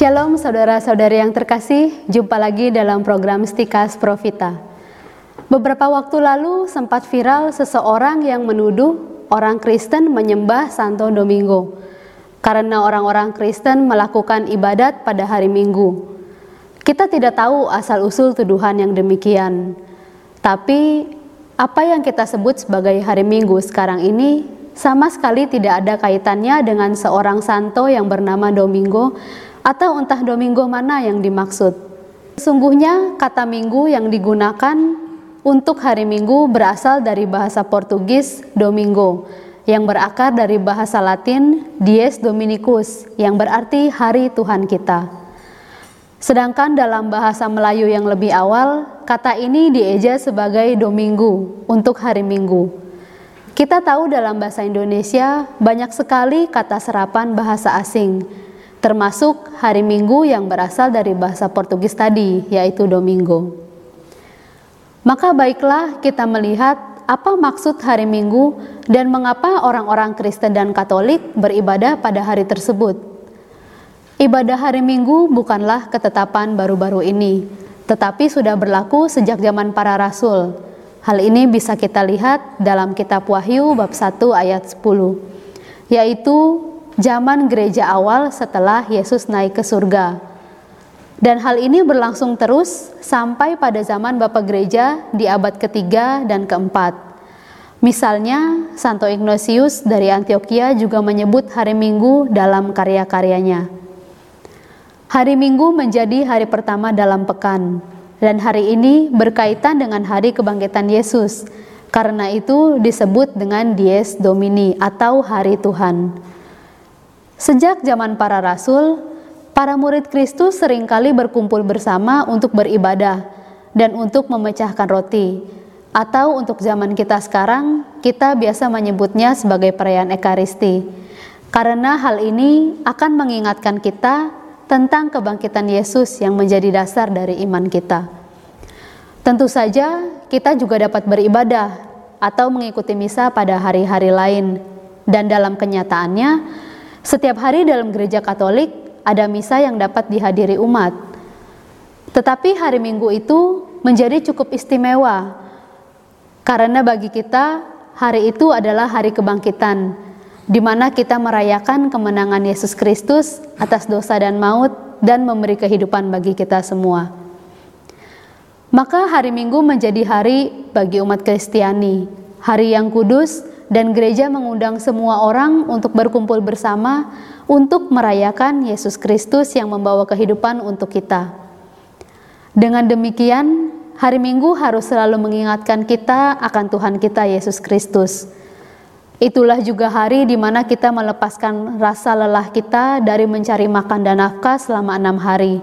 Shalom saudara-saudari yang terkasih, jumpa lagi dalam program Stikas Profita. Beberapa waktu lalu sempat viral seseorang yang menuduh orang Kristen menyembah Santo Domingo karena orang-orang Kristen melakukan ibadat pada hari Minggu. Kita tidak tahu asal-usul tuduhan yang demikian. Tapi apa yang kita sebut sebagai hari Minggu sekarang ini sama sekali tidak ada kaitannya dengan seorang santo yang bernama Domingo atau entah Domingo mana yang dimaksud. Sesungguhnya kata minggu yang digunakan untuk hari minggu berasal dari bahasa Portugis Domingo yang berakar dari bahasa Latin Dies Dominicus yang berarti hari Tuhan kita. Sedangkan dalam bahasa Melayu yang lebih awal, kata ini dieja sebagai Domingo untuk hari Minggu. Kita tahu dalam bahasa Indonesia banyak sekali kata serapan bahasa asing termasuk hari Minggu yang berasal dari bahasa Portugis tadi, yaitu Domingo. Maka baiklah kita melihat apa maksud hari Minggu dan mengapa orang-orang Kristen dan Katolik beribadah pada hari tersebut. Ibadah hari Minggu bukanlah ketetapan baru-baru ini, tetapi sudah berlaku sejak zaman para rasul. Hal ini bisa kita lihat dalam kitab Wahyu bab 1 ayat 10, yaitu zaman gereja awal setelah Yesus naik ke surga. Dan hal ini berlangsung terus sampai pada zaman Bapak Gereja di abad ketiga dan keempat. Misalnya, Santo Ignatius dari Antioquia juga menyebut hari Minggu dalam karya-karyanya. Hari Minggu menjadi hari pertama dalam pekan, dan hari ini berkaitan dengan hari kebangkitan Yesus. Karena itu disebut dengan Dies Domini atau Hari Tuhan. Sejak zaman para rasul, para murid Kristus sering kali berkumpul bersama untuk beribadah dan untuk memecahkan roti. Atau untuk zaman kita sekarang, kita biasa menyebutnya sebagai perayaan Ekaristi. Karena hal ini akan mengingatkan kita tentang kebangkitan Yesus yang menjadi dasar dari iman kita. Tentu saja, kita juga dapat beribadah atau mengikuti misa pada hari-hari lain, dan dalam kenyataannya, setiap hari dalam gereja Katolik ada misa yang dapat dihadiri umat. Tetapi hari Minggu itu menjadi cukup istimewa karena bagi kita hari itu adalah hari kebangkitan di mana kita merayakan kemenangan Yesus Kristus atas dosa dan maut dan memberi kehidupan bagi kita semua. Maka hari Minggu menjadi hari bagi umat Kristiani, hari yang kudus dan gereja mengundang semua orang untuk berkumpul bersama untuk merayakan Yesus Kristus yang membawa kehidupan untuk kita. Dengan demikian, hari Minggu harus selalu mengingatkan kita akan Tuhan kita Yesus Kristus. Itulah juga hari di mana kita melepaskan rasa lelah kita dari mencari makan dan nafkah selama enam hari.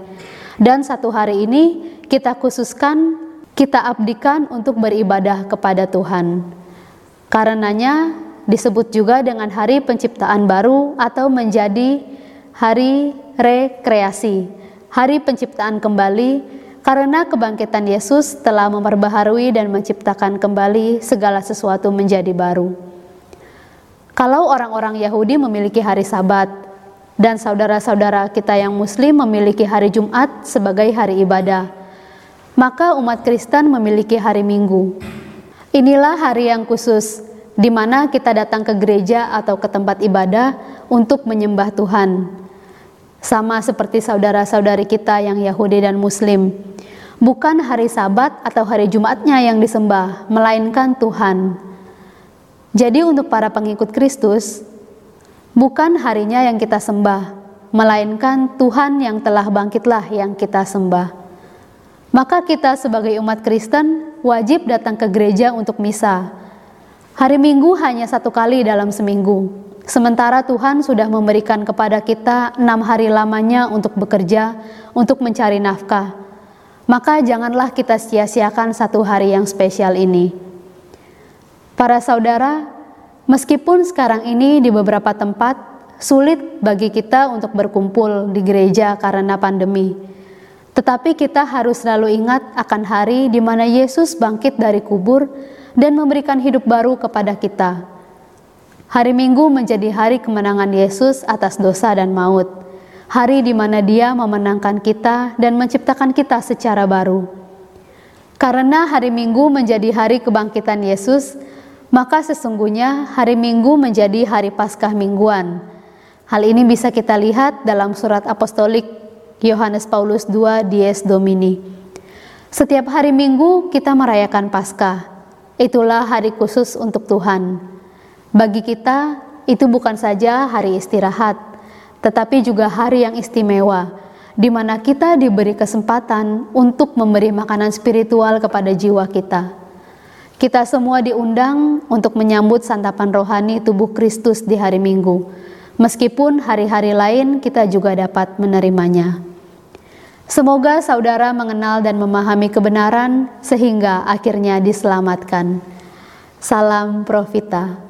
Dan satu hari ini kita khususkan, kita abdikan untuk beribadah kepada Tuhan. Karenanya disebut juga dengan hari penciptaan baru atau menjadi hari rekreasi, hari penciptaan kembali karena kebangkitan Yesus telah memperbaharui dan menciptakan kembali segala sesuatu menjadi baru. Kalau orang-orang Yahudi memiliki hari Sabat dan saudara-saudara kita yang Muslim memiliki hari Jumat sebagai hari ibadah, maka umat Kristen memiliki hari Minggu. Inilah hari yang khusus di mana kita datang ke gereja atau ke tempat ibadah untuk menyembah Tuhan. Sama seperti saudara-saudari kita yang Yahudi dan Muslim. Bukan hari Sabat atau hari Jumatnya yang disembah, melainkan Tuhan. Jadi untuk para pengikut Kristus, bukan harinya yang kita sembah, melainkan Tuhan yang telah bangkitlah yang kita sembah. Maka kita sebagai umat Kristen wajib datang ke gereja untuk misa. Hari Minggu hanya satu kali dalam seminggu, sementara Tuhan sudah memberikan kepada kita enam hari lamanya untuk bekerja, untuk mencari nafkah. Maka janganlah kita sia-siakan satu hari yang spesial ini. Para saudara, meskipun sekarang ini di beberapa tempat sulit bagi kita untuk berkumpul di gereja karena pandemi, tetapi kita harus selalu ingat akan hari di mana Yesus bangkit dari kubur dan memberikan hidup baru kepada kita. Hari Minggu menjadi hari kemenangan Yesus atas dosa dan maut. hari di mana Dia memenangkan kita dan menciptakan kita secara baru. Karena hari Minggu menjadi hari kebangkitan Yesus, maka sesungguhnya hari Minggu menjadi hari Paskah mingguan. Hal ini bisa kita lihat dalam surat apostolik Yohanes Paulus II Dies Domini. Setiap hari Minggu kita merayakan Paskah. Itulah hari khusus untuk Tuhan. Bagi kita, itu bukan saja hari istirahat, tetapi juga hari yang istimewa, di mana kita diberi kesempatan untuk memberi makanan spiritual kepada jiwa kita. Kita semua diundang untuk menyambut santapan rohani tubuh Kristus di hari Minggu, meskipun hari-hari lain kita juga dapat menerimanya. Semoga saudara mengenal dan memahami kebenaran sehingga akhirnya diselamatkan. Salam Profita.